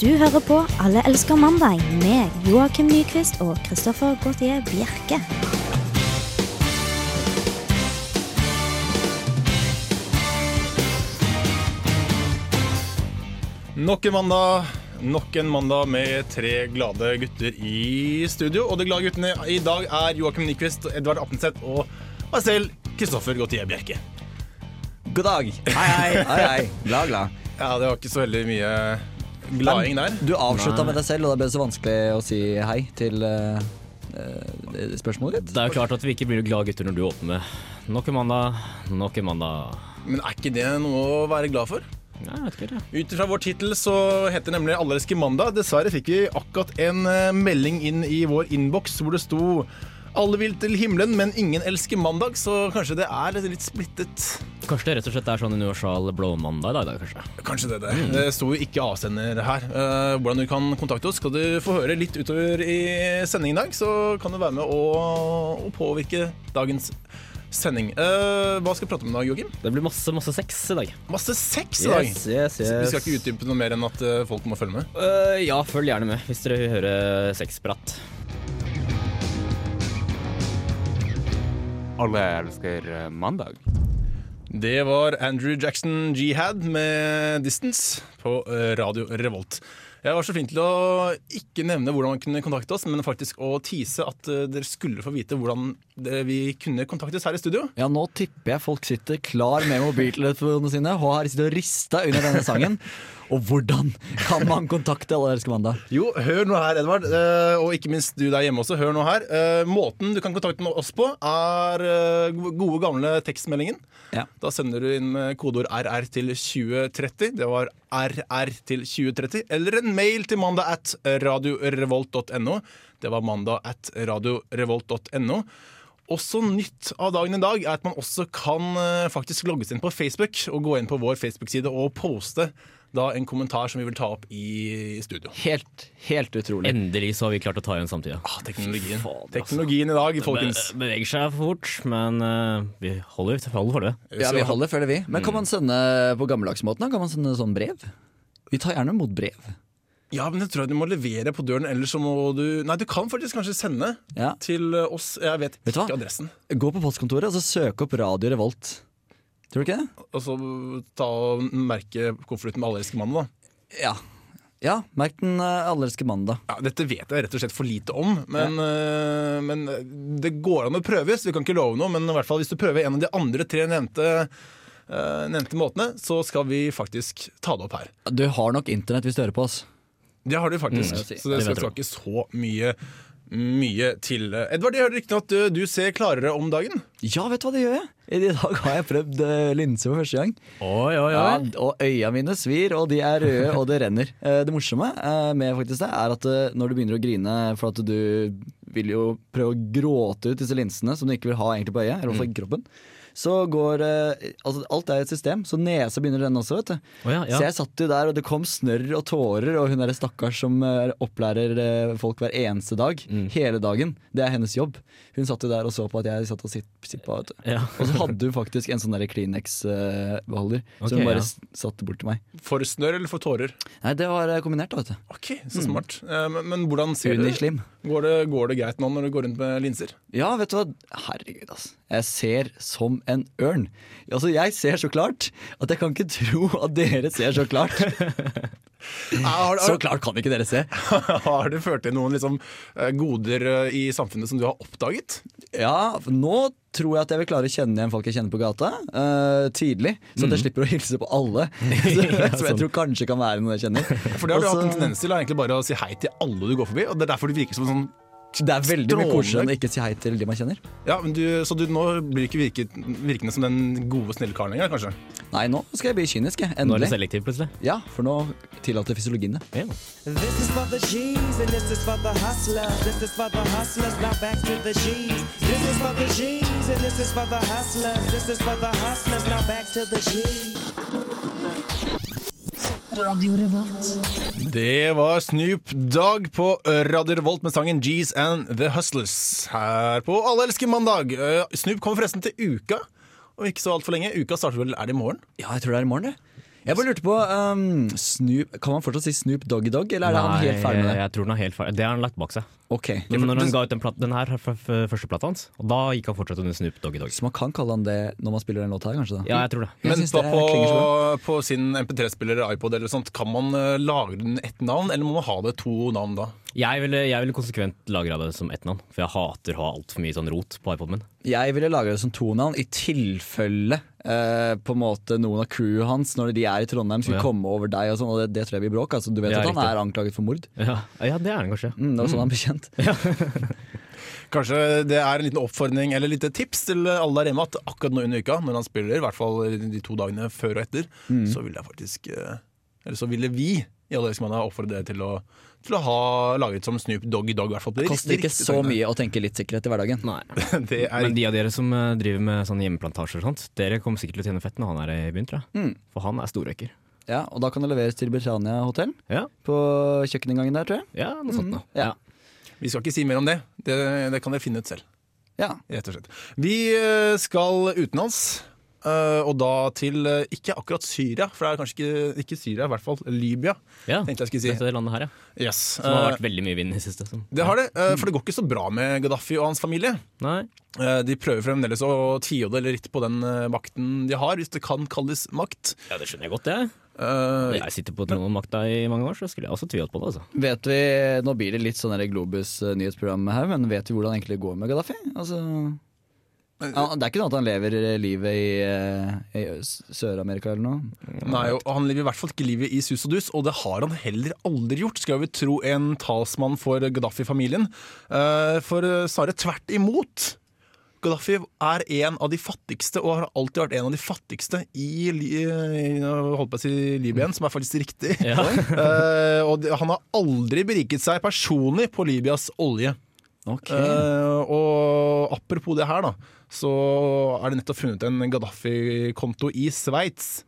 Du hører på Alle elsker mandag med Joakim Nyquist og Christoffer Gautier Bjerke. Nok en mandag. Nok en mandag med tre glade gutter i studio. Og de glade guttene i dag er Joakim Nyquist, Edvard Appenseth og meg selv, Kristoffer Gautier Bjerke. God dag. Hei, hei. hei, hei. Glad, glad. Ja, det var ikke så veldig mye glading der. Du avslutta med deg selv, og da ble det så vanskelig å si hei til uh, uh, spørsmålet ditt. Det er jo klart at vi ikke blir glade gutter når du åpner nok en mandag, nok en mandag. Men er ikke det noe å være glad for? Nei, jeg vet ikke det. Ut fra vår tittel så heter nemlig 'Allerske mandag. Dessverre fikk vi akkurat en eh, melding inn i vår innboks hvor det sto alle vil til himmelen, men ingen elsker mandag, så kanskje det er litt splittet. Kanskje det rett og slett er sånn universal blåmandag i dag, kanskje. Kanskje det er Det sto jo ikke avsender her. Eh, hvordan du kan kontakte oss, skal du få høre litt utover i sendingen i dag. Så kan du være med å, og påvirke dagens sending. Uh, hva skal vi prate om i dag, Joakim? Det blir masse, masse sex i dag. Masse sex i dag. Yes, yes, yes. Vi skal ikke utdype noe mer enn at eh, folk må følge med. Uh, ja, følg gjerne med hvis dere vil høre sexprat. Alle elsker eh, mandag. Det var Andrew Jackson Jihad med 'Distance' på eh, Radio Revolt. Jeg var så flink til å ikke nevne hvordan man kunne kontakte oss, men faktisk å tease at eh, dere skulle få vite hvordan vi kunne kontaktes her i studio. Ja, nå tipper jeg folk sitter klar med mobiltelefonene sine og har sittet og rista under denne sangen. Og hvordan kan man kontakte Allerske mandag? Jo, hør nå her, Edvard, eh, og ikke minst du der hjemme også. Hør nå her. Eh, Måten du kan kontakte oss på, er eh, gode, gamle tekstmeldingen. Ja. Da sender du inn kodeord RR til 2030. Det var RR til 2030. Eller en mail til mandag at radiorevolt.no. Det var mandag at radiorevolt.no. Også nytt av dagen i dag er at man også kan eh, faktisk logges inn på Facebook og gå inn på vår Facebook-side og poste da en kommentar som vi vil ta opp i studio. Helt, helt utrolig. Endelig så har vi klart å ta igjen samtida. Ah, teknologien. Faen, altså. i dag, folkens. Det beveger seg for fort, men uh, vi holder, holder for det. Ja, vi holder, føler vi. Men kan man sende på gammeldagsmåten? Kan man sende sånn brev? Vi tar gjerne imot brev. Ja, men jeg tror jeg du må levere på døren, eller så må du Nei, du kan faktisk kanskje sende Ja. til oss. Jeg vet, Vet ikke adressen. Gå på postkontoret og så søk opp Radio Revolt. Tror du ikke det? Og så ta og merke konvolutten med Allerske mannen, da. Ja. Ja, merk den allerske mannen, da. Ja, dette vet jeg rett og slett for lite om, men, ja. men det går an å prøves. Vi kan ikke love noe, men i hvert fall hvis du prøver en av de andre tre nevnte, nevnte måtene, så skal vi faktisk ta det opp her. Du har nok internett hvis du hører på oss. Det har du faktisk, Mm, så det skal, snakke ikke så mye, mye til. Edvard, jeg hører riktig at du ser klarere om dagen. Ja, vet du hva, det gjør jeg. I dag har jeg prøvd linse linser for første gang. Oi, oi, Ja, og øya mine svir, og de er røde, og det renner. Eh, Det morsomme eh, med faktisk det er at eh, når du begynner å grine for at du vil jo prøve å gråte ut disse linsene som du ikke vil ha egentlig på øyet, eller i hvert fall i kroppen, så går eh, altså Alt er et system, så nesa begynner å renne også, vet du. Oh, ja, ja. Så jeg satt jo der, og det kom snørr og tårer, og hun er stakkars som eh, opplærer eh, folk hver eneste dag. Mm. Hele dagen. Det er hennes jobb. Hun satt jo der og så på at jeg satt og sipp- sippa. vet du. Ja. Og så hadde hun faktisk en sånn der Kleenex-beholder Ok, som hun bare ja. satte bort til meg. For snørr eller for tårer? Nei, det var kombinert, da, vet du. Ok, så smart. Eh, Men, men hvordan ser du. Går det? Går det greit nå når du går rundt med linser? Ja, vet du hva. Herregud, altså. Jeg ser som en ørn. Altså, jeg ser så klart at jeg kan ikke tro at dere ser så klart. Så klart kan ikke dere se. har du ført til noen liksom, eh, goder eh, i samfunnet som du har oppdaget? Ja, nå tror jeg at jeg vil klare å kjenne igjen folk jeg kjenner på gata Uh, tidlig. Så at jeg slipper å hilse på alle. som jeg tror kanskje kan være noe jeg kjenner. For det har du hatt en tendens til, egentlig bare å si hei til alle du går forbi. Og det er derfor du virker som en sånn Det er veldig mye koseligere enn å ikke si hei til de man kjenner. Ja, men du, Så du nå blir ikke virket, virkende som den gode, snille karen lenger, kanskje? Nei, nå skal jeg bli kynisk, jeg. Nå er du selektiv, plutselig. Ja, for nå tillater fysiologien det. Hustlers. This is for the hustlers. Now back to the G's. Det var Snoop Dogg på Radio Revolt med sangen G's and The Hustlers her på Alle elsker mandag. Eh, Snoop kommer forresten til uka, og ikke så altfor lenge. Uka starter vel er det i morgen? Ja, jeg tror det er i morgen, det. Jeg bare lurte på um, Snoop, Kan man fortsatt si Snoop Doggy Dog, eller er det han helt ferdig med det? Jeg tror han er helt ferdig. Det har han lagt bak seg. Ok, Men når han ga ut den, plat den her første plata hans, og da gikk han fortsatt under Snoop Doggy Dogg. Så man kan kalle han det når man spiller den låta her, kanskje? da? Ja, jeg tror det. Jeg Men på, det på, sin MP3-spiller eller iPod eller sånt, kan man eh, lagre den ett navn, eller må man ha det to navn da? Jeg ville, jeg ville konsekvent lagra det som ett navn, for jeg hater å ha altfor mye sånn rot på iPoden min. Jeg ville lage det som to navn i tilfelle eh, på en måte noen av crewet hans når de er i Trondheim skulle Ja. komme over deg og sånn, og det, det tror jeg blir bråk. Altså, du vet Ja, at han riktig. er anklaget for mord? Ja, ja det er han kanskje. Mm, det var sånn han ble kjent. Kanskje det er en liten oppfordring eller litt tips til alle der hjemme at akkurat nå under uka, når han spiller, i hvert fall de to dagene før og etter, Mm. så ville jeg faktisk eh, Eller så ville vi i alle har oppfordre dere til å, til å ha laget som Snoop Doggy Dog. dag. hvert fall Det de Koster ikke så mye å tenke litt sikkerhet i hverdagen. Nei. Det er Men de av dere som eh, driver med sånne hjemmeplantasjer og sånt, dere kommer sikkert til å tjene fett når han er i byen, tror jeg. Mm. For han er storrøyker. Ja, Og da kan det leveres til Britannia hotell Ja, på kjøkkeninngangen der, tror jeg. ja noe sånt noe. Ja. Vi skal ikke si mer om det. Det, det kan dere finne ut selv. Ja. Rett og slett. Vi eh, skal utenlands. Uh, og da til uh, ikke akkurat Syria, for det er kanskje ikke, ikke Syria, i hvert fall Libya. Ja, Tenkte jeg skulle si. Dette landet her, ja. Yes. Som har vært veldig mye vind i siste. Som. det har det, for det går ikke så bra med Gaddafi og hans familie. Nei. De prøver fremdeles å tviholde litt på den makten de har, hvis det kan kalles makt. Ja, det skjønner jeg godt, jeg. Eh, Jeg sitter på tronen og makta i mange år, så skulle jeg også tvilt på det. altså. Vet vi, Nå blir det litt sånn der Globus eh, nyhetsprogram her, men vet vi hvordan det egentlig går med Gaddafi? Altså, ja, det er ikke noe at han lever eh, livet i, i Sør-Amerika eller noe? Nei, Han lever i hvert fall ikke livet i sus og dus, og det har han heller aldri gjort, skal vi tro en talsmann for Gaddafi-familien. Eh, For snarere tvert imot. Gaddafi er en av de fattigste, og har alltid vært en av de fattigste i, i holdt på å si Libyen, som er faktisk riktig. Ja. uh, og han har aldri beriket seg personlig på Libyas olje. Okay. Uh, og apropos det her, da, så er det nettopp funnet en Gaddafi-konto i Sveits.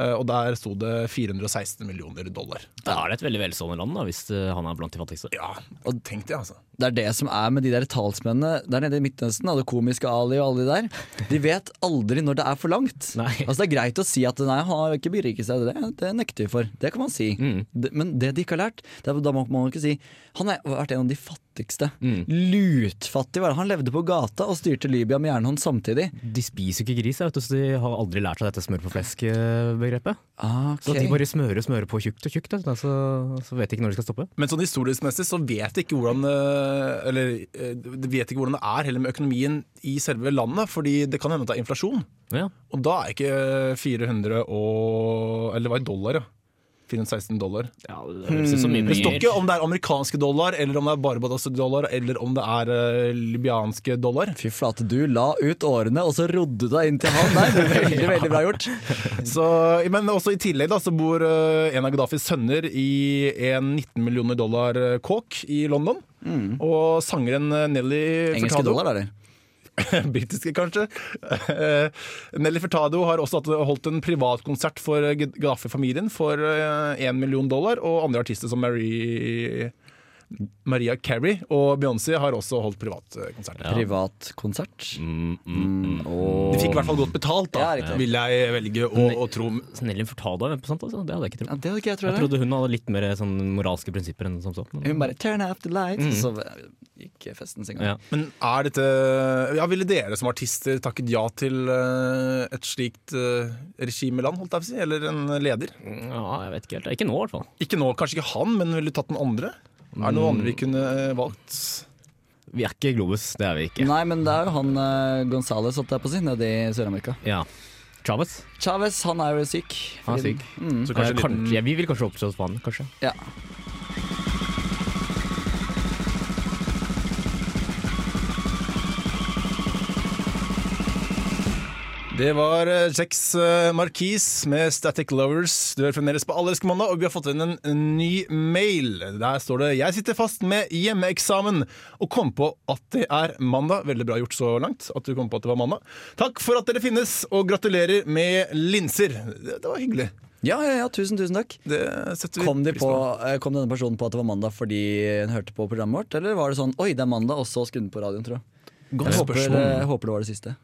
Eh, og der sto det 416 millioner dollar. Da er det et veldig velstående land, da, hvis eh, han er blant de fattigste. Ja, og tenk det, altså. Det er det som er med de der talsmennene der nede i Midtøsten, og det komiske Ali og alle de der. De vet aldri når det er for langt. Nei. Altså Det er greit å si at nei, han har ikke beriket seg, det, det nekter vi for. Det kan man si. Mm. Men det de ikke har lært, det er, da må man ikke si Han har vært en av de fattigste. Mm. Lutfattig var det. Han levde på gata og styrte Libya med jernhånd samtidig. De spiser ikke gris, vet du, så de har aldri lært seg dette smør på flesk-begrepet. Okay. Så de bare smører og smører på tjukt og tjukt, vet du, så, så vet de ikke når de skal stoppe. Men sånn historisk messig så vet de ikke hvordan eh, Eller eh, de vet ikke hvordan det er heller med økonomien i selve landet, fordi det kan hende at det er inflasjon. Ja. Og da er ikke 400 og Eller det var i dollar, ja. 416 dollar. Ja, det høres som Det står ikke om det er amerikanske dollar, eller om det er Barbados-dollar, eller om det er uh, libyanske dollar. Fy flate, du la ut årene, og så rodde du deg inn til han der. Det er Veldig, veldig bra gjort. Så, men også i tillegg da, så bor uh, en av Gaddafis sønner i en 19 millioner dollar eh, kåk i London. Og sangeren Nelly Mm. Engelske Furtado dollar, eller? Britiske, kanskje. Eh, Nelly Furtado har også holdt en privatkonsert for eh, Gaddafi-familien for én million dollar, og andre artister som Marie, Maria Carey og Beyoncé har også holdt privatkonsert. Ja. Privatkonsert. Mm, mm, mm. De fikk i hvert fall godt betalt, da, Ja, vil jeg velge å, å tro. Nelly Furtado er med på sånt, altså. Det hadde jeg ikke Ja, trodd. det hadde ikke jeg Jeg trodde hun hadde litt mer sånn moralske prinsipper enn som så. Men, Hun bare 'turn off the light', Mm. så gikk festen sin gang. ja. Men er dette ja, Ville dere som artister takket ja til uh, et slikt uh, regimeland, holdt jeg på å si? Eller en leder? ja, jeg vet ikke helt. Ikke nå, i hvert fall. Ikke nå, kanskje ikke han, men ville du tatt den andre? Er det noen andre vi kunne eh, valgt? Vi er ikke Globus, det er vi ikke. Nei, men det er jo han uh, Gonzales holdt jeg på å si, nede i Sør-Amerika. Ja. Chávez? Chávez, han er jo syk. han er syk. Mm. Så Eh, kanskje kanskje, ja, vi vil kanskje oppstå oss på han, kanskje. Ja. Det var eh, eh, Marquis med Static Lovers. Du hører fremdeles på Allerske mandag, og vi har fått inn en, ny mail. Der står det 'Jeg sitter fast med hjemmeeksamen og kom på at det er mandag'. Veldig bra gjort så langt at du kom på at det var mandag. Takk for at dere finnes, og gratulerer med linser. Det, det var hyggelig. Ja, ja, ja, tusen, tusen takk. Det setter vi Kom, de på, eh, kom denne personen på at det var mandag fordi hun hørte på programmet vårt, eller var det sånn 'oi, det er mandag', og så skrudde hun på radioen, tror jeg? Godt Jeg håper, håper det var det siste.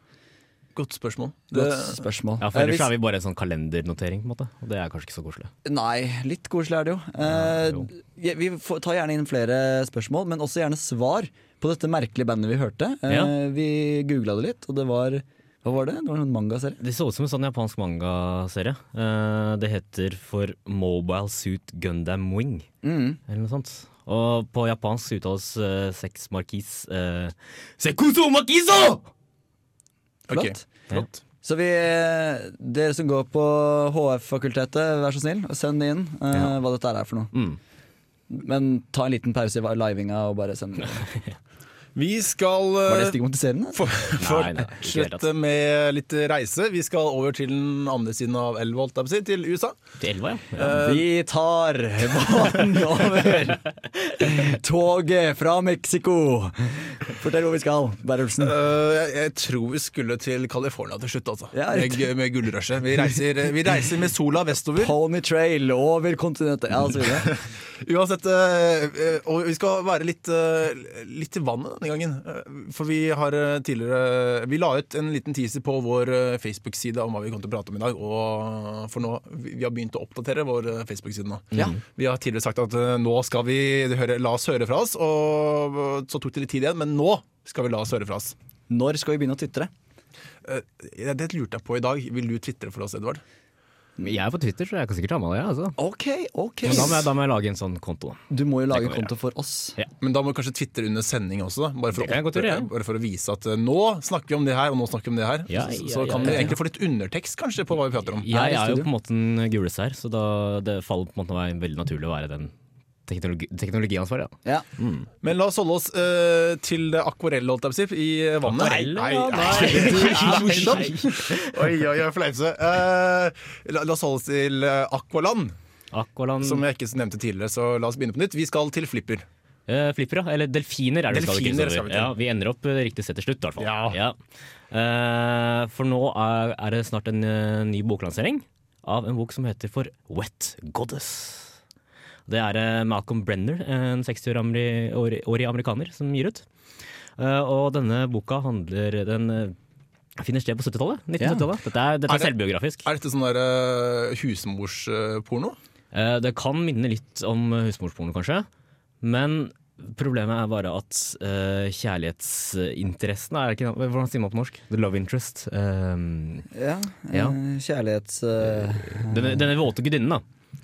Godt spørsmål. Det, Godt spørsmål. Ja, for Eh, ellers hvis- er vi bare en sånn kalendernotering, på en måte. Og det er kanskje ikke så koselig. Nei, litt koselig er det jo. Eh, jo. vi får, tar gjerne inn flere spørsmål, men også gjerne svar på dette merkelige bandet vi hørte. Eh, Ja. Vi googla det litt, og det var Hva var det? Det var en mangaserie. Det så ut som en sånn japansk mangaserie. Eh, det heter for Mobile Suit Gundam Wing, Mm. eller noe sånt. Og på japansk uttales uh, sex markis uh, Sekuso makiso! Flott. Okay. flott. Så vi, dere som går på HF-fakultetet, vær så snill, send inn uh, Ja. hva dette er for noe. Mm. Men ta en liten pause i livinga og bare send den. Vi skal Var det eh, stigmatiserende? for- fortsette med litt reise. Vi skal over til den andre siden av elva, til USA. Til elva, ja. Uh, Vi tar vann over toget fra Mexico. Fortell hvor vi skal, Berrelsen. Uh, jeg, jeg tror vi skulle til California til slutt, altså. Ja, med, med gullrushet. Vi reiser, vi reiser med sola vestover. Pony trail over kontinentet. Ja. Uansett, eh, eh, og vi skal være litt, eh, litt i vannet denne gangen. Eh, For vi har eh, tidligere Vi la ut en liten teaser på vår eh, Facebook-side om hva vi kommer til å prate om i dag. Og for nå, vi har begynt å oppdatere vår Facebook-side nå. Ja. Vi har tidligere sagt at nå skal vi høre, la oss høre fra oss, og så tok det litt tid igjen, men nå skal vi la oss høre fra oss. Når skal vi begynne å tvitre? Det lurte jeg på i dag. Vil du tvitre for oss, Edvard? Jeg er på Twitter, så jeg kan sikkert ta med det. Altså. Ok, ok. Men da må, jeg, da må jeg lage en sånn konto. Du må jo lage en konto for oss. Men da må du kanskje twitre under sending også, da. Bare for, å, opp, jeg gjøre, ja. bare for å vise at eh, nå snakker vi om det her, og nå snakker vi om det her. Ja, så, ja, så ja, kan ja, vi ja. egentlig få litt undertekst kanskje på hva vi prater om. Ja, Jeg er jo på en måte en gulest her, så da, det faller på en måte meg veldig naturlig å være den teknologi, teknologiansvaret. Ja. Ja. Men la oss holde oss uh, til det akvarelle, holdt jeg på å si, i vannet. Akvarell, Nei, ja, nei. nei. Oi, oi, oi, fleipse. Uh, la, la oss holde oss til uh, Aqualand, Aqualand som jeg ikke nevnte tidligere, så la oss begynne på nytt. Vi skal til Flipper. Uh, Flipper, ja. Eller delfiner er det vi skal Delfiner skal vi til. Ja, vi ender opp eh, riktig sted til slutt, i hvert fall. Ja. Eh, for nå er, er det snart en uh, ny boklansering av en bok som heter for Wet Goddess. Det er eh, Malcolm Brenner, en 60-årig amerikaner, som gir ut. Eh, og denne boka handler Den eh, finner sted på 70-tallet. 1970-tallet. Dette er, dette Er er det- selvbiografisk. Er dette sånn der uh, husmorsporno? Eh, Det kan minne litt om husmorsporno, kanskje. Men problemet er bare at uh, kjærlighetsinteressen er ikke Hvordan sier man på norsk? The love interest. Um, Ja, Ja. eh, kjærlighets... eh, denne, denne våte gudinnen, da.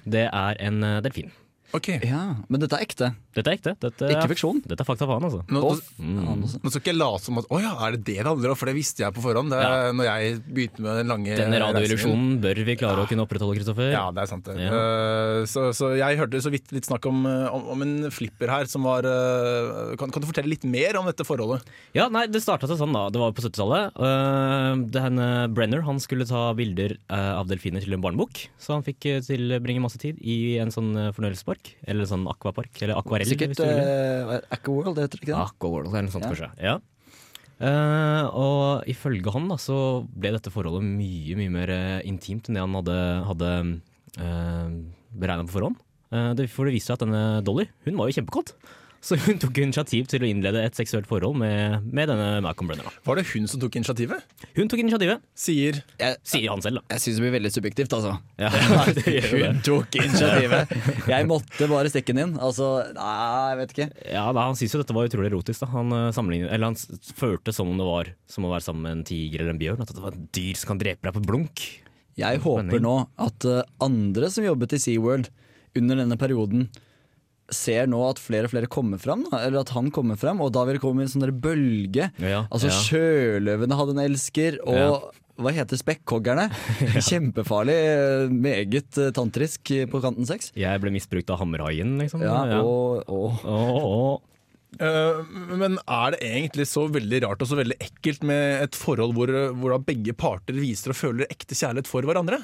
Det er en eh, delfin. Ok. ja, men dette er ekte. Dette er ekte. Dette Ikke er, fiksjon. dette er fakta faen, altså. Nå, Mm. nå skal ikke jeg late som at Å ja, er det det det handler om? For det visste jeg på forhånd. Det ja. Når jeg begynte med den lange Denne radioillusjonen bør vi klare å kunne opprettholde, Kristoffer. Ja, det er sant det. Ja. Uh, så, så jeg hørte så vidt litt snakk om, eh, om, om en flipper her som var uh, kan, kan du fortelle litt mer om dette forholdet? Ja, nei, Det starta seg sånn, da. Det var på 70-tallet. Uh, Brenner han skulle ta bilder av delfiner til en barnebok. Så han fikk tilbringe masse tid i en sånn fornøyelsespark. Eller sånn akvapark. Eller akvarell. Sikkert hvis du uh, Aquaworld, heter det ikke det? Aquaworld eller noe sånt, Ja. kanskje. Ja. Uh, og ifølge han da, så ble dette forholdet mye mye mer eh, intimt enn det han hadde, hadde uh, beregna på forhånd. Uh, det, for det viste seg at denne Dolly hun var jo kjempekåt. Så hun tok initiativ til å innlede et seksuelt forhold med, med denne Malcolm Brenner. Da. Var det hun som tok initiativet? Hun tok initiativet, Sier sier han selv. da Jeg syns det blir veldig subjektivt, altså. ja, det gjør det. Hun tok initiativet. Jeg måtte bare stikke den inn. Altså, nei, jeg vet ikke. Ja, da, Han syns jo dette var utrolig erotisk. Da. Han, eh, eller han følte som om det var som å være sammen med en tiger eller en bjørn. At det var et dyr som kan drepe deg på blunk. Jeg håper nå at uh, andre som jobbet i SeaWorld under denne perioden, ser nå at flere og flere kommer fram, eller at han kommer fram, og da vil det komme en sånn der bølge. Ja, Altså ja. Sjøløvene hadde en elsker, og Ja. hva heter spekkhoggerne? Kjempefarlig, eh, meget eh, tantrisk eh, på kanten seks. Jeg ble misbrukt av hammerhaien, liksom. Ja, og, og Åh, åh. Uh, men er det egentlig så veldig rart og så veldig ekkelt med et forhold hvor, hvor da begge parter viser og føler ekte kjærlighet for hverandre?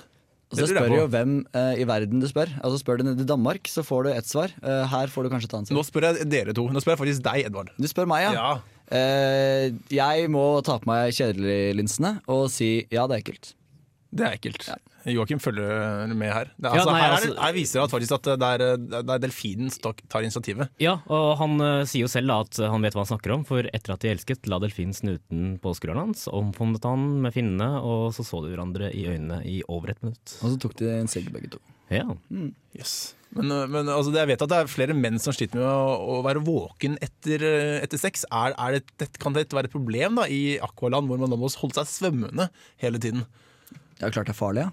Så lurer jeg spør du jo hvem uh, i verden du spør. Altså Spør du nede i Danmark, så får du ett svar. Uh, her får du kanskje et annet Nå spør jeg dere to. Nå spør jeg faktisk deg, Edvard. Du spør meg, ja. Eh, jeg må ta på meg kjedelig-linsene og si ja, det er ekkelt. Det er ekkelt. Joakim følger med her. Det, altså, Ja, nei, her, er, altså- her viser det at, faktisk at det er, det er delfinen som tar- initiativet. Ja, og han uh, sier jo selv da at han vet hva han snakker om, for etter at de elsket, la delfinen snuten på skulderen hans, omfavnet han med finnene, og så så de hverandre i øynene i over et minutt. Og så tok de en segg begge to. Ja. Yes. Men, men altså, jeg vet at det er flere menn som sliter med å, å være våken etter, etter sex. Er, er det, det, kan det være et problem da, i Aqualand, hvor man da må holde seg svømmende hele tiden? Ja, klart det er farlig, ja.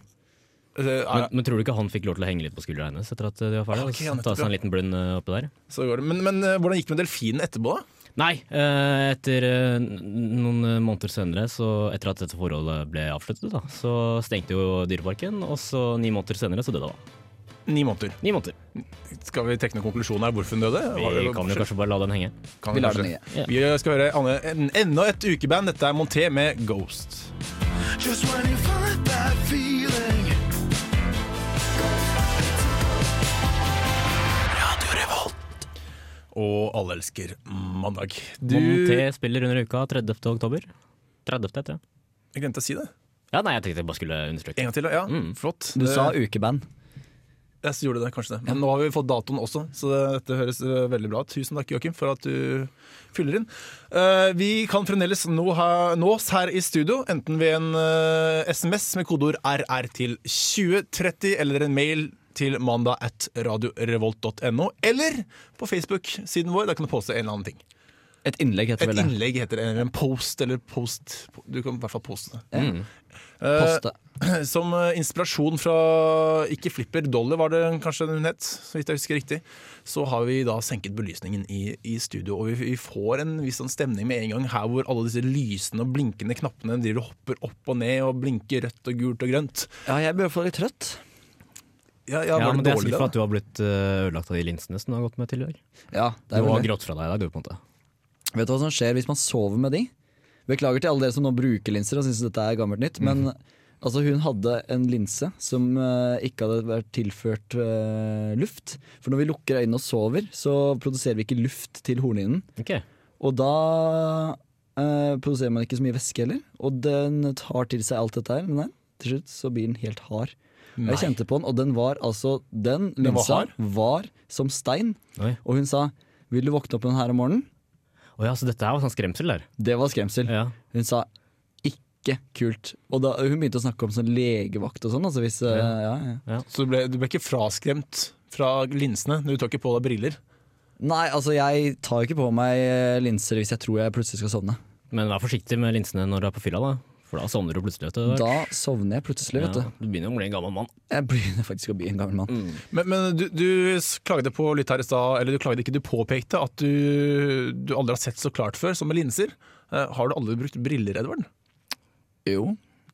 Øh, Men, men tror du ikke han fikk lov til å henge litt på skuldra hennes etter at de var ferdige? Okay, Ta seg en liten blund eh, oppi der? så går det. Men, men hvordan gikk det med delfinen etterpå? Nei, eh, etter eh, noen eh, måneder senere, så etter at dette forholdet ble avsluttet, da, så stengte jo Dyreparken, og så ni måneder senere så døde han. Ni måneder. Ni måneder. Skal vi trekke noen konklusjon her hvorfor hun døde? Vi det- kan jo kanskje bare la den henge. Kan Vi den. Ja. Vi skal høre Anne, en, enda et ukeband. Dette er Monté med Ghost. Just when you find that feeling. Og alle elsker mandag. Du Monté spiller under uka 30. oktober. 30. heter det. Jeg glemte å si det. Ja, nei, jeg tenkte jeg bare skulle understreke. En gang til. Ja, Mm. flott. Du Det- sa ukeband. Jeg så gjorde det, kanskje det. Men nå har vi fått datoen også, så dette høres eh, veldig bra ut. Tusen takk, Joakim, for at du fyller inn. Eh, vi kan fremdeles nå ha, nås her i studio, enten ved en eh, SMS med kodeord RR til 2030, eller en mail til mandag at radiorevolt.no, eller på Facebook-siden vår. Der kan du poste en eller annen ting. Et innlegg heter Et vel det. innlegg heter det, eller en post, eller post Du kan i hvert fall poste det. Mm. Eh, Poste. som eh, inspirasjon fra ikke Flipper Dolly, var det kanskje hun het, så vidt jeg husker riktig, så har vi da senket belysningen i, i studio, og vi, vi får en viss sånn stemning med en gang her hvor alle disse lysende og blinkende knappene driver og hopper opp og ned og blinker rødt og gult og grønt. Ja, jeg blir i hvert fall litt trøtt. Ja, Ja, ja, men det er sikkert for at du har blitt eh, ødelagt av de linsene som du har gått med dag. Ja, det er du har grått fra deg i dag, du, på en måte. Vet du hva som skjer hvis man sover med de? Beklager til alle dere som nå bruker linser og syns dette er gammelt nytt, men altså, hun hadde en linse som uh, ikke hadde vært tilført uh, luft. For når vi lukker øynene og sover, så produserer vi ikke luft til hornhinnen. Okay. Og da uh, produserer man ikke så mye væske heller. Og den tar til seg alt dette her. Men nei, til slutt så blir den helt hard. Nei. Jeg kjente på den, og den var altså Den linsa var var, som stein. Oi. Og hun sa 'Vil du våkne opp med den her om morgenen?' Å ja, så dette var sånn skremsel der. Det var skremsel. Ja. Hun sa 'ikke kult'. Og da, hun begynte å snakke om sånn legevakt og sånn. Altså hvis, eh, ja. Ja, Så du ble, du ble ikke fraskremt fra linsene? når Du tar ikke på deg briller? Nei, altså jeg tar ikke på meg eh, linser hvis jeg tror jeg plutselig skal sovne. Men vær forsiktig med linsene når du er på fylla, da. For da sovner du plutselig. Vet du. Da sovner jeg plutselig, vet ja, du. du begynner å bli en gammel mann. Jeg begynner faktisk å bli en gammel mann. Men, men du, du klagde på litt her i stad, eller du klagde ikke, du påpekte at du, du aldri har sett så klart før, som med linser. Eh, har du aldri brukt briller, Edvard? Jo.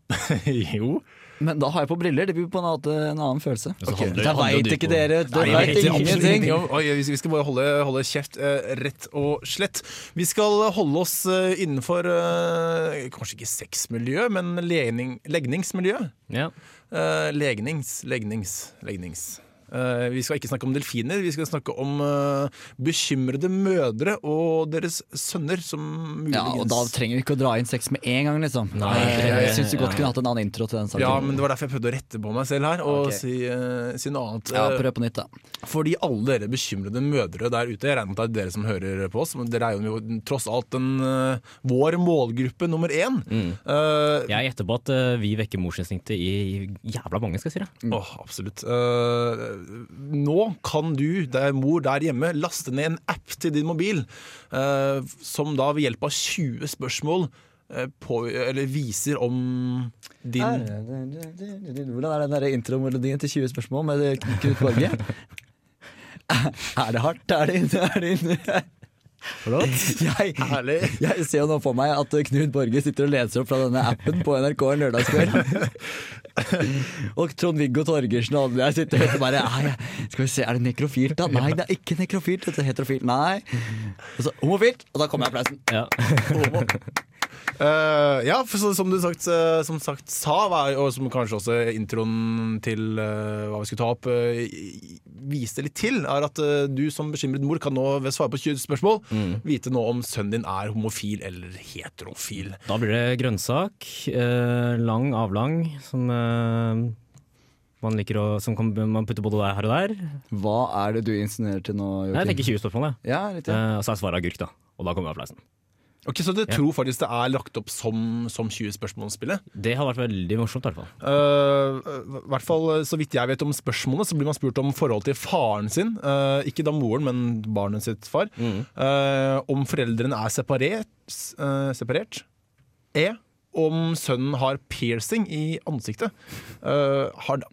jo. Men da har jeg på briller. Det blir på en annen, en annen følelse. Okay. Det veit ikke dere. Det Nei, veit ingenting. ingenting Oi, vi vi skal bare holde, holde kjeft, eh, rett og slett. Vi skal holde oss eh, innenfor eh, kanskje ikke sexmiljø, men legning, legningsmiljø. Ja. Eh, legnings, legnings, legnings. Eh, vi skal ikke snakke om delfiner, vi skal snakke om eh, bekymrede mødre og deres sønner som muligens Ja, og da trenger vi ikke å dra inn sex med en gang, liksom. Nei, jeg det- syns du godt kunne hatt en annen intro til den saken. Ja, men det var derfor jeg prøvde å rette på meg selv her og okay. si, uh, si noe annet. Ja, Eh, prøv på nytt, da. Fordi alle dere bekymrede mødre der ute, jeg regner med at det er dere som hører på oss, men dere er jo tross alt den, uh, vår målgruppe nummer én. Mm. Uh, Jeg gjetter på at eh, vi vekker morsinstinktet i jævla mange, skal jeg si det. Åh, absolutt. Eh, nå kan du, der mor der hjemme, laste ned en app til din mobil eh, som da ved hjelp av 20 spørsmål eh, på, eller viser om din Hvordan er den der intromelodien til 20 spørsmål med Knut Borge? Er det hardt? Er det inne? Er det inne? Jeg, Herlig. jeg ser jo nå for meg at Knut Borge sitter og leser opp fra denne appen på NRK en lørdagskveld. Og Trond-Viggo Torgersen og jeg sitter og bare «Nei, Skal vi se, er det nekrofilt da? Nei, det er ikke nekrofilt. Dette er heterofilt. Nei. Og så homofilt, og da kommer applausen. Ja. Uh, ja, for så, som du sagt, eh, som sagt sa, og som kanskje også introen til uh, hva vi skulle ta opp, uh, viste litt til, er at du som bekymret mor kan nå ved svare på 20 spørsmål vite nå om sønnen din er homofil eller heterofil. Da blir det grønnsak. Eh, lang, avlang, som man liker å, som kan, man putter både her og der. Hva er det du insinuerer til nå, Jeg tenker 20 spørsmål, jeg. Ja, litt, ja. Eh, og så er svaret agurk, da. Og da kommer applausen. Ok, Så du Ja. tror faktisk det er lagt opp som, som 20 spørsmål-spillet? Det har vært veldig morsomt, i hvert fall. Uh, hvert fall Så vidt jeg vet om spørsmålet, så blir man spurt om forholdet til faren sin. Uh, ikke da moren, men barnet sitt far. Eh, om foreldrene er separert. eh, separert. E. Om sønnen har piercing i ansiktet. Uh, har,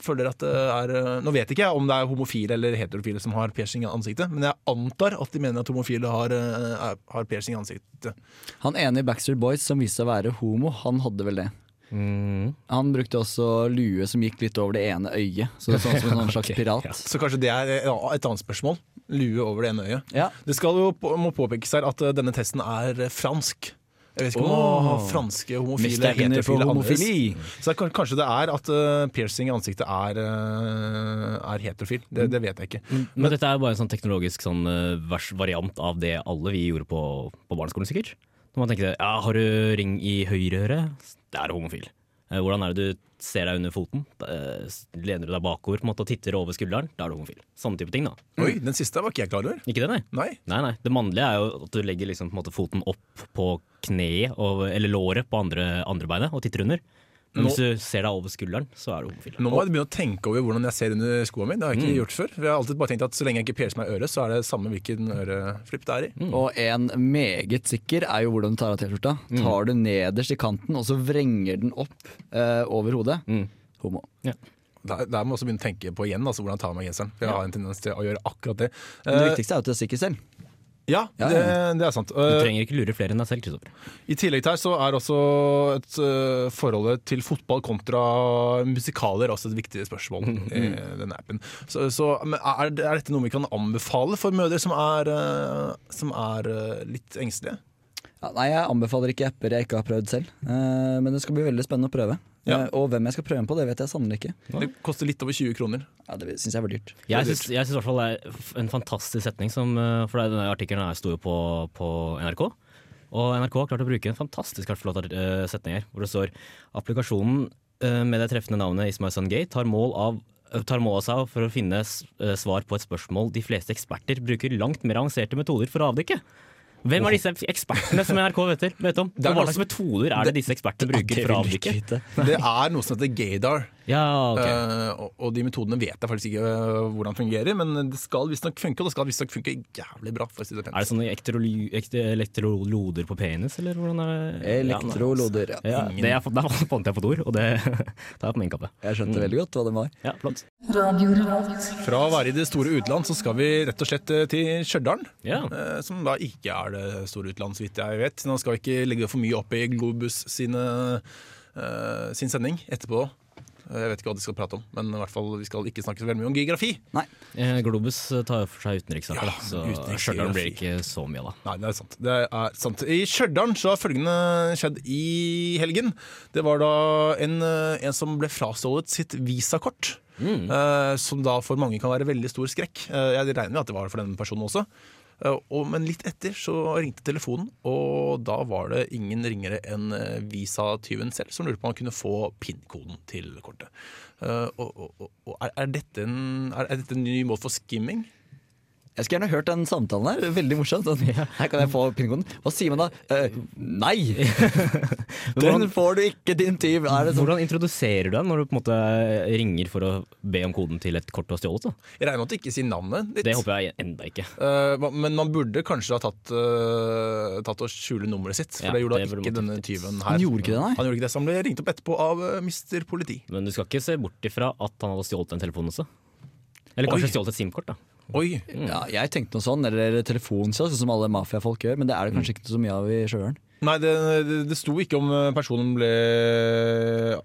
føler at det er eh, Nå vet ikke jeg om det er homofile eller heterofile som har piercing i ansiktet, men jeg antar at de mener at homofile har, er- har piercing i ansiktet. Han ene i Backstreet Boys som viste seg å være homo, han hadde vel det. Mm. Han brukte også lue som gikk litt over det ene øyet. Så sånn som en sånn slags pirat. ja. Så kanskje det er et annet spørsmål. Lue over det ene øyet. Ja. Det skal jo på, må påpekes her at denne testen er fransk. Jeg vet ikke om Åh. franske homofile heterofile annerledes. homofili. Så det er, kanskje det er at uh, piercing i ansiktet er, uh, er heterofil. Det, det vet jeg ikke. Men dette er bare en sånn teknologisk sånn, vers variant av det alle vi gjorde på, på barneskolen, sikkert. Når man tenker ja, har du ring i høyre øre? Det er homofil. Eh, Hvordan er det du ser deg under foten? Eh, Lener du deg bakover på en måte, og titter over skulderen? Da er du homofil. Sånne type ting, da. Oi, den siste var ikke jeg klar over. Ikke det, nei? Nei. Nei, nei. Det mannlige er jo at du legger liksom, måte, foten opp på kneet, og, eller låret på andre, andre beinet, og titter under. Men hvis du ser deg over skulderen, så er du homofil. Nå må jeg begynne å tenke over hvordan jeg ser under skoene mine. Det har jeg ikke gjort før. Jeg har alltid bare tenkt at Så lenge jeg ikke piercer meg i øret, så er det samme hvilken øreflipp det er i. Og en meget sikker er jo hvordan du tar av T-skjorta. Tar du nederst i kanten, og så vrenger den opp eh, over hodet. Mm. Homo. Der, der må jeg også begynne å tenke på igjen altså hvordan jeg tar av meg genseren. For jeg har en tendens til å gjøre akkurat det. Men det Eh, viktigste er jo at du er sikker selv. Ja, Ja, det, ja. det er sant. Du Eh, trenger ikke lure flere enn deg selv, Kristoffer. I tillegg til her så er også et uh, forholdet til fotball kontra musikaler også et viktig spørsmål i denne appen. Så, så er, er dette noe vi kan anbefale for mødre som er, uh, som er uh, litt engstelige? Ja, nei, jeg anbefaler ikke apper jeg ikke har prøvd selv. Eh, men det skal bli veldig spennende å prøve. Ja. Eh, og hvem jeg skal prøve den på, det vet jeg sannelig ikke. Det koster litt over 20 kroner. Ja, Det syns jeg var dyrt. Jeg syns jeg syns i hvert fall det er en fantastisk setning, som, eh, for denne artikkelen sto jo på, på NRK. Og NRK har klart å bruke en fantastisk flott eh, setning her, hvor det står applikasjonen med det treffende navnet Is my son gay tar mål av tar mål av seg for å finne svar på et spørsmål de fleste eksperter bruker langt mer avanserte metoder for å avdekke. Hvem er disse ekspertene som NRK vet, vet om? Hva slags metoder er det disse ekspertene bruker for å avdekke? Det er noe som heter gaydar. Ja, okay. uh, og, og de metodene vet jeg faktisk ikke øh, hvordan fungerer, men det skal visstnok funke, og det skal visstnok funke jævlig bra. For å si det Er det sånne elektroloder på penis, eller hvordan er det? Elektroloder. Ja. Ja, det er, der fant jeg på et ord, og det tar jeg på min kappe. Jeg skjønte veldig godt hva det var. Ja, flott. Fra å være i det store utland, så skal vi rett og slett øh, til Stjørdal. Ja. Uh, Som da ikke er det store utland, så vidt jeg vet. Nå skal vi ikke legge for mye opp i Globus sine, uh, sin sending etterpå. Eh, Jeg vet ikke hva de skal prate om, men i hvert fall vi skal ikke snakke så veldig mye om geografi. Nei. Eh, Globus tar for seg utenrikssaker, Ja, da, så utenriks- Stjørdal blir ikke så mye da. Nei, det er sant. Det er sant. I Stjørdal så har følgende skjedd i helgen. Det var da en, eh, en som ble frastjålet sitt visakort. eh, som da for mange kan være veldig stor skrekk. Eh, jeg regner med at det var for denne personen også. Eh, og, men litt etter så ringte telefonen, og da var det ingen ringere enn eh, visatyven selv som lurte på om han kunne få PIN-koden til kortet. Eh, og, og, og, er, dette en, er dette en ny måte for skimming? Jeg skulle gjerne hørt den samtalen her. Veldig morsomt. Sånn, her kan jeg få pinnekoden. Hva sier man da? Uh, nei! Den får du ikke, din tyv! Sånn? Hvordan introduserer du deg når du på en måte ringer for å be om koden til et kort du har stjålet? Jeg regner med at du ikke sier navnet ditt. Det håper jeg enda ikke. Uh, men man burde kanskje ha tatt, uh, tatt og skjule nummeret sitt. For Ja, det gjorde det da ikke denne tyven her. Han gjorde ikke det, nei? Han gjorde ikke det, Så han ble ringt opp etterpå av uh, Mr. Politi. Men du skal ikke se bort ifra at han hadde stjålet en telefon også. Eller Oi. kanskje stjålet et SIM-kort, da. Oi! Ja, jeg tenkte noe sånn, eller telefonsalg, sånn som alle mafiafolk gjør. Men det er det kanskje ikke så mye av i Stjørdal. Nei, det, det, det sto ikke om uh, personen ble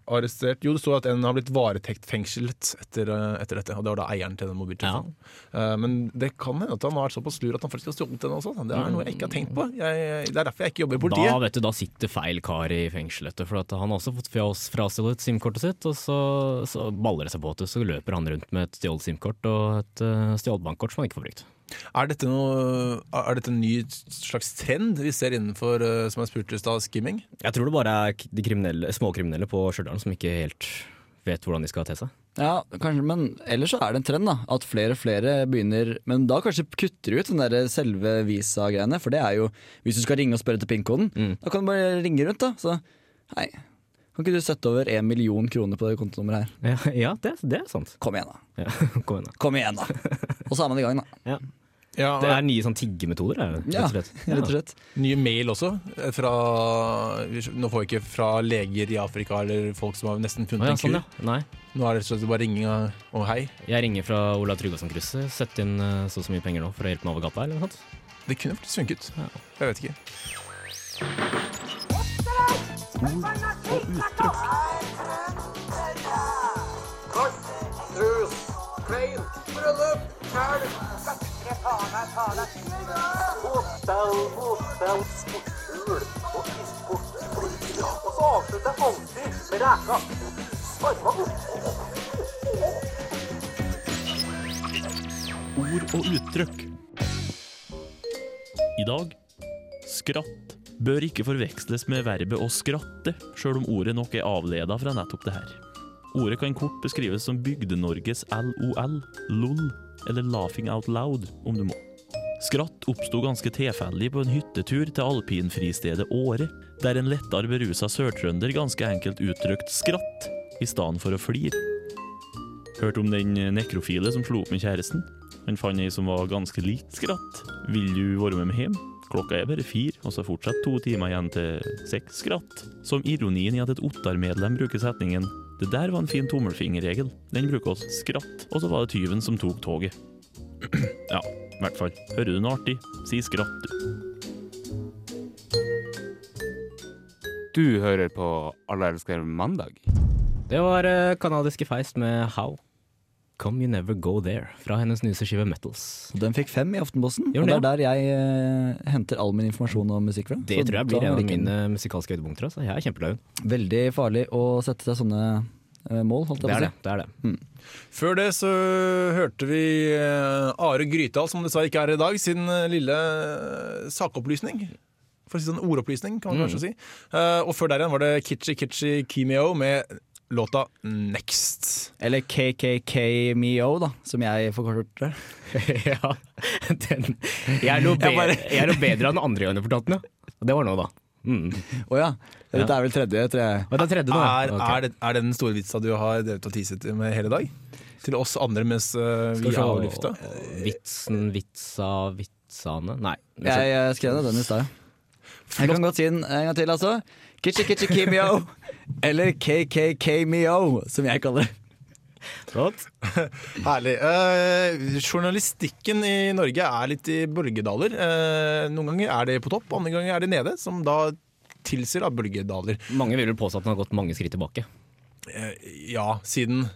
arrestert. Jo, det sto at en har blitt varetektfengslet etter, uh, etter dette. Og det var da eieren til den mobiltelefonen. Ja. men det kan hende at han har vært såpass lur at han faktisk har stjålet den også. Det er noe jeg ikke har tenkt på. Jeg, det er derfor jeg ikke jobber i Da politiet. vet du, da sitter feil kar i fengselet. For at han har også fått frastjålet SIM-kortet sitt, og så, så baller det seg på til, så løper han rundt med et stjålet SIM-kort og et stjålet bankkort som han ikke får brukt. Er dette, noe, er dette en ny slags trend vi ser innenfor uh, som jeg spurte i stad, skimming? Jeg tror det bare er de kriminelle, småkriminelle på Stjørdal som ikke helt vet hvordan de skal te seg. Ja, kanskje, men ellers så er det en trend, da. At flere og flere begynner Men da kanskje kutter du ut den der selve visa-greiene. For det er jo Hvis du skal ringe og spørre etter PIN-koden, da kan du bare ringe rundt, da. Så hei, kan ikke du sette over én million kroner på det kontonummeret her? Ja, ja det, det er sant. Kom igjen, da. Ja, kom igjen da. Kom igjen, da. Og så er man i gang, da. Ja. Ja, Det er nye sånn tiggemetoder, er det, rett og slett. rett og slett. Nye mail også. eh, Fra, nå får vi ikke fra leger i Afrika eller folk som har nesten funnet ja, en sånn, kur. ja. Nei. Nå er det rett og slett bare ringing og, hei. Jeg ringer fra Olav Tryggvason-krysset. Sett inn eh, så og så mye penger nå for å hjelpe meg over gata, eller noe sånt. Det kunne faktisk funket. Ja. Jeg vet ikke. Ord og uttrykk. I dag skratt bør ikke forveksles med verbet å skratte, sjøl om ordet nok er avleda fra nettopp det her. Ordet kan kort beskrives som Bygde-Norges LOL, LOL, eller Laughing Out Loud, om du må. Skratt oppsto ganske tilfeldig på en hyttetur til alpinfristedet Åre, der en lettere berusa sørtrønder ganske enkelt uttrykte skratt i stedet for å flire. Hørt om den nekrofile som slo opp med kjæresten? Han fant ei som var ganske lik skratt. Vil du være med meg hjem? Klokka er bare fire, og så fortsatt to timer igjen til seks skratt. Som ironien i at et Ottar-medlem bruker setningen Det der var en fin tommelfingerregel. Den bruker oss skratt. Og så var det tyven som tok toget. ja, i hvert fall. Hører du noe artig, si skratt, du. Du hører på Alle elsker mandag. Det var uh, kanadiske Feist med How Come You Never Go There fra hennes nyeste skive Metals. Den fikk fem i Aftenposten, Gjør og det er der jeg eh, henter all min informasjon om musikk fra. Det Så tror jeg blir en av mine musikalske høydepunkter. Altså. Jeg er kjempeglad i den. Veldig farlig å sette seg sånne eh, mål, holdt Det jeg er på det. å si. det, er det. Før det så hørte vi eh, Are Grytdal, som dessverre ikke er her i dag, sin eh, lille eh, sakopplysning. For å si sånn ordopplysning, kan man kanskje si. Eh, og før der igjen var det Kitchi Kitchi Kimio med låta Next. Eller KKK-MEO, da, som jeg forkorter det. ja, den, jeg, er noe bedre, jeg er noe bedre enn den andre fortalte ja. Og det var nå, da. Mm. Oh, ja. Dette er vel tredje, tror jeg. Er tredje nå. Er, okay. er, det, er det den store vitsa du har drevet og teaset med hele dag? Til oss andre mens uh, vi har er av lufta? Vitsen, vitsa, vitsane Nei. Jeg, jeg skrev ned den i stad. Jeg kan godt si den en gang til, altså. Kitchi Kitchi Kimio. Eller KKK-MEO, som jeg kaller det. Herlig. Eh, journalistikken i Norge er litt i bølgedaler. Eh, noen ganger er det på topp, andre ganger er det nede, som da tilsier da bølgedaler. Mange vil vel påstå at den har gått mange skritt tilbake Eh, ja, siden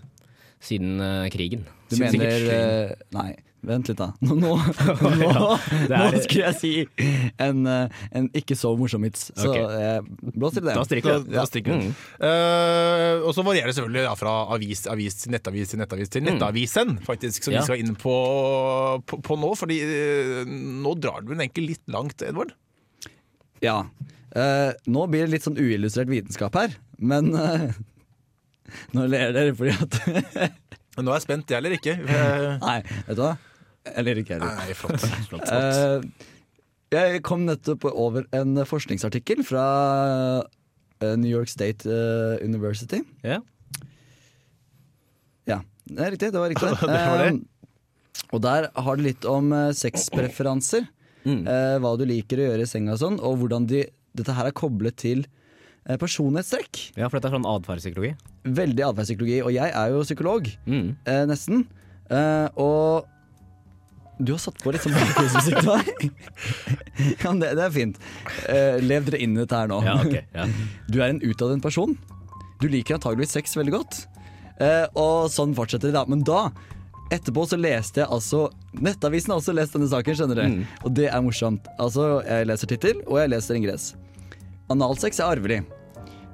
siden uh, krigen. Du siden mener krigen. eh, Nei, vent litt, da. Nå, nå, nå, det nå skulle jeg si en, eh, en ikke så morsom vits. Så okay. blås til det. Da stryker vi. Ja. Mm. Eh, og så varierer det selvfølgelig ja, fra avis, avis til nettavis til nettavis til nettavisen, faktisk, som Ja. vi skal inn på, på, på nå. Fordi uh, nå drar du den egentlig litt langt, Edvard. Ja. Eh, nå blir det litt sånn uillustrert vitenskap her, men Nå ler dere fordi at nå er jeg spent, jeg eller ikke. Nei, vet du hva? Jeg ler ikke heller. Nei, flott. flott, flott. Eh, jeg kom nettopp over en forskningsartikkel fra eh, New York State eh, University. Ja. Ja, det er riktig. Det var riktig. Det var det. Og der har det litt om sexpreferanser. Mm. Hva du liker å gjøre i senga og sånn, og hvordan de, dette her er koblet til personlighetstrekk. ja, for dette er sånn atferdspsykologi. Veldig atferdspsykologi. Og jeg er jo psykolog, Mm. eh, nesten. Eh, og du har satt på litt sånn musikk til meg. ja, det, det er fint. Eh, lev dere inn i dette her nå. Ja, okay, Ja. Du er en utadvendt person. Du liker antageligvis sex veldig godt. Eh, og sånn fortsetter det da. Men da, etterpå så leste jeg altså Nettavisen har også lest denne saken, skjønner dere. Mm. Og det er morsomt. Altså, jeg leser tittel, og jeg leser ingress. Analsex er arvelig.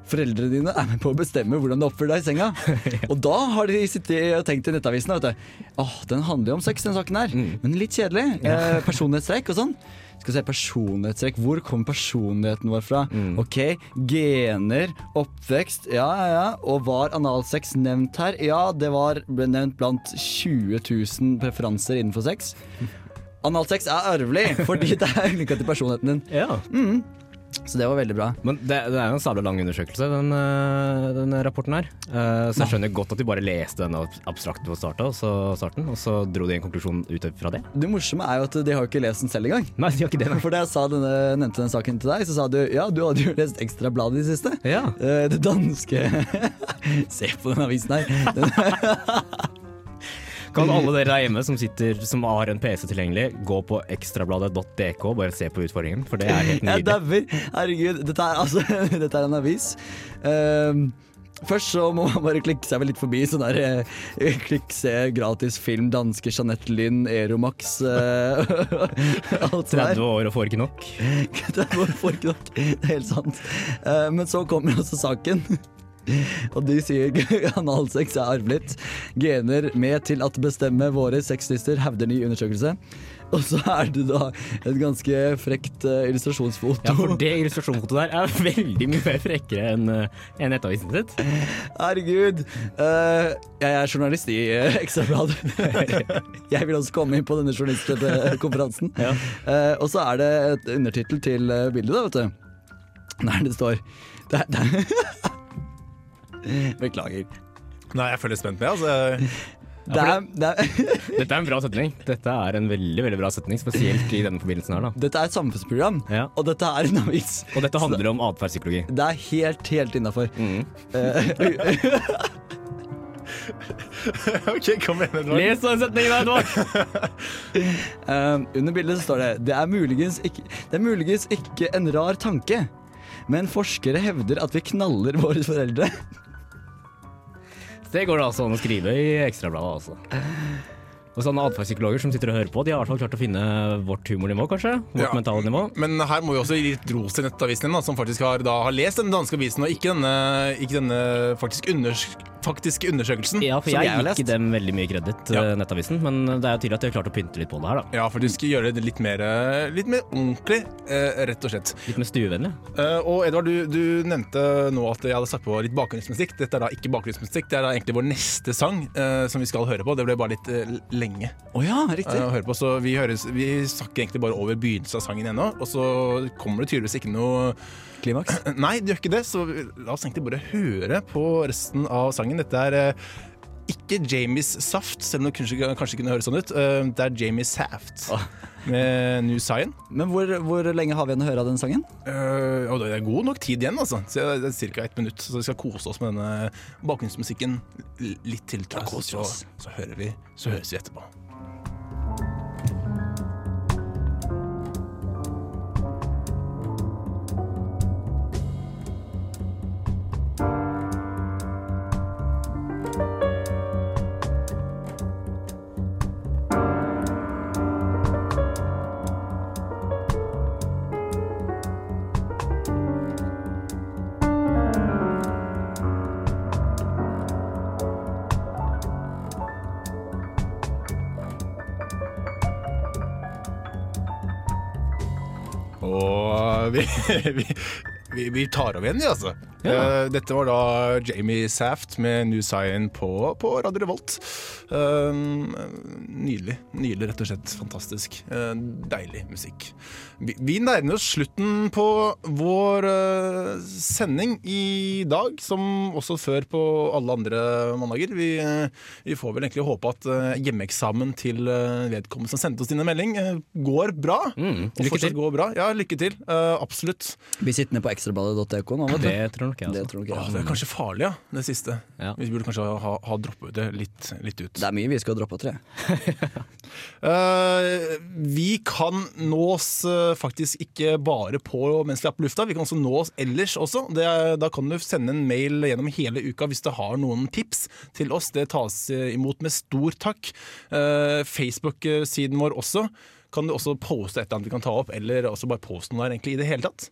Foreldrene dine er med på å bestemme hvordan du oppfører deg i senga. Og da har de sittet og tenkt i Nettavisen vet du. Åh, den handler jo om sex, den saken her. Men litt kjedelig. Eh, personlighetstrekk og sånn. Skal vi se, personlighetstrekk. Hvor kommer personligheten vår fra? Ok, gener, oppvekst, ja ja ja. Og var analsex nevnt her? Ja, det var, ble nevnt blant 20 000 preferanser innenfor sex. Analsex er arvelig, fordi det er ulike til personligheten din. Ja. Så det var veldig bra. Men det, det er jo en sabla lang undersøkelse, den, øh, den rapporten her. Eh, så jeg skjønner godt at de bare leste den abstrakten på starten, og så, starten, og så dro de en konklusjon ut fra det. Det morsomme er jo at de har jo ikke lest den selv engang. Nei, de har ikke det. For da jeg sa denne, nevnte den saken til deg, så sa du ja, du hadde jo lest Ekstrabladet i det siste. Ja. Eh, Det danske Se på den avisen her. Den, Kan alle dere der hjemme som, sitter, som har en PC tilgjengelig, gå på ekstrabladet.dk og bare se på utfordringen, for det er helt jeg nydelig. dauer. Herregud, dette er, altså, dette er en avis. Um, Først så må man bare klikke seg litt forbi sånn der eh, Klikk se gratis film, danske Jeanette Lynn, Eromax eh, Alt der 30 år og får ikke nok. 30 år og får ikke nok. Det er helt sant. Eh, Men så kommer også saken. Og de sier analsex er arvelig. Gener med til at bestemme våre sexlyster, hevder ny undersøkelse. Og så er det da et ganske frekt eh, illustrasjonsfoto. Ja, for det illustrasjonsfotoet der er veldig mye mer frekkere enn uh, enn Nettavisen sitt. Herregud. Uh, jeg er journalist i uh, Ekstrabladet. jeg vil også komme inn på denne journalistkonferansen. Ja. uh, og så er det et undertittel til eh, bildet, da, vet du. Der det står det, det, Beklager. Nei, jeg føler spent med. Altså. Det er, det er, Dette er en bra setning. Dette er en veldig veldig bra setning, spesielt i denne forbindelsen her. da. dette er et samfunnsprogram, Ja. og dette er en avis. Og dette handler om atferdspsykologi. Det er helt, helt innafor. OK, kom igjen, Edvard. Les den setningen Edvard! Um, under bildet så står det det er, muligens ikke, det er muligens ikke en rar tanke, men forskere hevder at vi knaller våre foreldre. Det går det altså an å skrive i Ekstrabladet, altså. Og sånne atferdspsykologer som sitter og hører på, de har i hvert fall klart å finne vårt humornivå, kanskje? Vårt Ja. mentale nivå. Men her må vi også gi litt ros til Nettavisen da, som faktisk har, da, har lest den danske avisen, og ikke denne, ikke denne faktisk unders faktiske undersøkelsen. Ja, for jeg jeg ikke dem veldig mye kreditt, Ja. eh, Nettavisen, men det er jo tydelig at de har klart å pynte litt på det her, da. Ja, for du skal gjøre det litt mer, eh, litt mer ordentlig, eh, rett og slett. Litt mer stuevennlig. Og Edvard, du, du nevnte nå at jeg hadde satt på litt bakgrunnsmusikk. Dette er da ikke bakgrunnsmusikk, det er da egentlig vår neste sang som vi skal høre på. Det ble bare litt eh, lenge Oh ja, riktig. Uh, på, så vi, høres, vi snakker egentlig bare over begynnelsen av sangen ennå. Og så kommer det tydeligvis ikke noe Klimaks. Nei, det gjør ikke det, så la oss egentlig bare høre på resten av sangen. Dette er eh, ikke Jamies Saft, selv om det kanskje, kanskje kunne høres sånn ut. Eh, det er Jamie Saft med New Sign. Men hvor, hvor lenge har vi igjen å høre av den sangen? Uh, det er god nok tid igjen, altså. Så det er ca. ett minutt. Så vi skal kose oss med denne bakgrunnsmusikken litt til. vi Så, så hører vi Så høres vi etterpå. vi, vi, tar av igjen, vi, altså. Eh, dette var da Jamie Saft med New Zion på, på Radio Revolt. Eh, nydelig. Nydelig, rett og slett. Fantastisk. Eh, deilig musikk. Vi, vi nærmer oss slutten på vår eh, sending i dag, som også før på alle andre mandager. Vi, vi får vel egentlig håpe at hjemmeeksamen til vedkommende som sendte oss dine melding, går bra. Mm, Og lykke fortsatt til. går bra. Ja, lykke til. Eh, absolutt. Bli sittende på ekstrabladet.dk nå, vet du. Det tror nok jeg, Det tror nok jeg. Åh, det er kanskje farlig, ja, det siste. Ja. Vi burde kanskje ha, ha droppet det litt, litt ut. Det er mye vi skal droppe, tror jeg. uh, vi kan nås uh, faktisk ikke bare på mens vi er på lufta, vi kan også nå oss ellers også. Det, da kan du sende en mail gjennom hele uka hvis du har noen tips til oss. Det tas eh, imot med stor takk. Uh, Facebook-siden vår også. Kan du også poste et eller annet vi kan ta opp, eller også bare poste noe der egentlig i det hele tatt.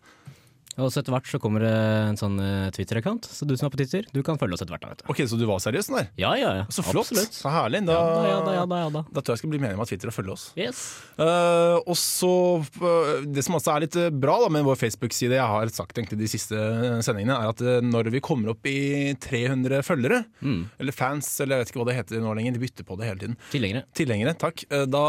Og så etter hvert så kommer det en sånn eh, Twitter-account, så du som er på Twitter, du kan følge oss etter hvert. vet du. Ok, Så du var seriøs sånn der? Ja, ja, ja. Så flott. Absolutt. Så herlig. Da, Ja da, ja da, ja da. Da. tror jeg jeg skal bli medlem av Twitter og følge oss. Yes. Uh, og så uh, Det som også er litt bra da med vår Facebook-side, jeg har sagt egentlig de siste sendingene, er at når vi kommer opp i 300 følgere, Mm. eller fans, eller jeg vet ikke hva det heter nå lenger, de bytter på det hele tiden. Tilhengere. Tilhengere, takk. Uh, Da,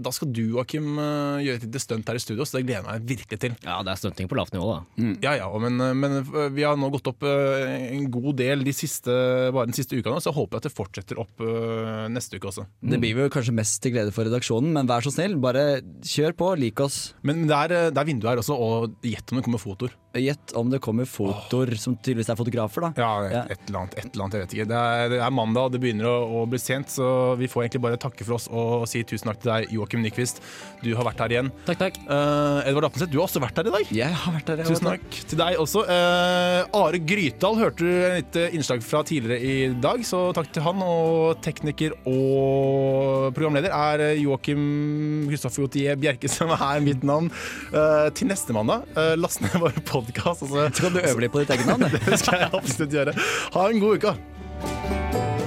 da skal du, Joakim, gjøre et lite stunt her i studio, så det gleder jeg meg virkelig til. Ja, det er stunting på lavt nivå, da. Ja, ja, men, men vi har nå gått opp eh, en god del de siste, bare den siste uka nå, så jeg håper at det fortsetter opp eh, neste uke også. Det blir vel kanskje mest til glede for redaksjonen, men vær så snill, bare kjør på, lik oss. Men det er, eh, det er vindu her også, og gjett om det kommer fotoer. Gjett om det kommer fotoer som tydeligvis er fotografer, da. Ja, Ja. et eller annet, et eller annet, jeg vet ikke. Det er, det er mandag, og det begynner å, å bli sent, så vi får egentlig bare takke for oss og si tusen takk til deg, Joakim Nyquist. Du har vært her igjen. Takk, takk. Uh, Edvard Appenseth, du har også vært her i dag. Jeg har vært her, jeg Tusen takk til deg også. Uh, Are Grytdal hørte du et lite innslag fra tidligere i dag, så takk til han. Og tekniker og programleder er Joakim Kristoffer Gautier Bjerke, som er mitt navn. Uh, til neste mandag, uh, last ned vår podkast. Altså. Skal du øve litt på ditt eget navn? det skal jeg absolutt gjøre. Ha en god uke!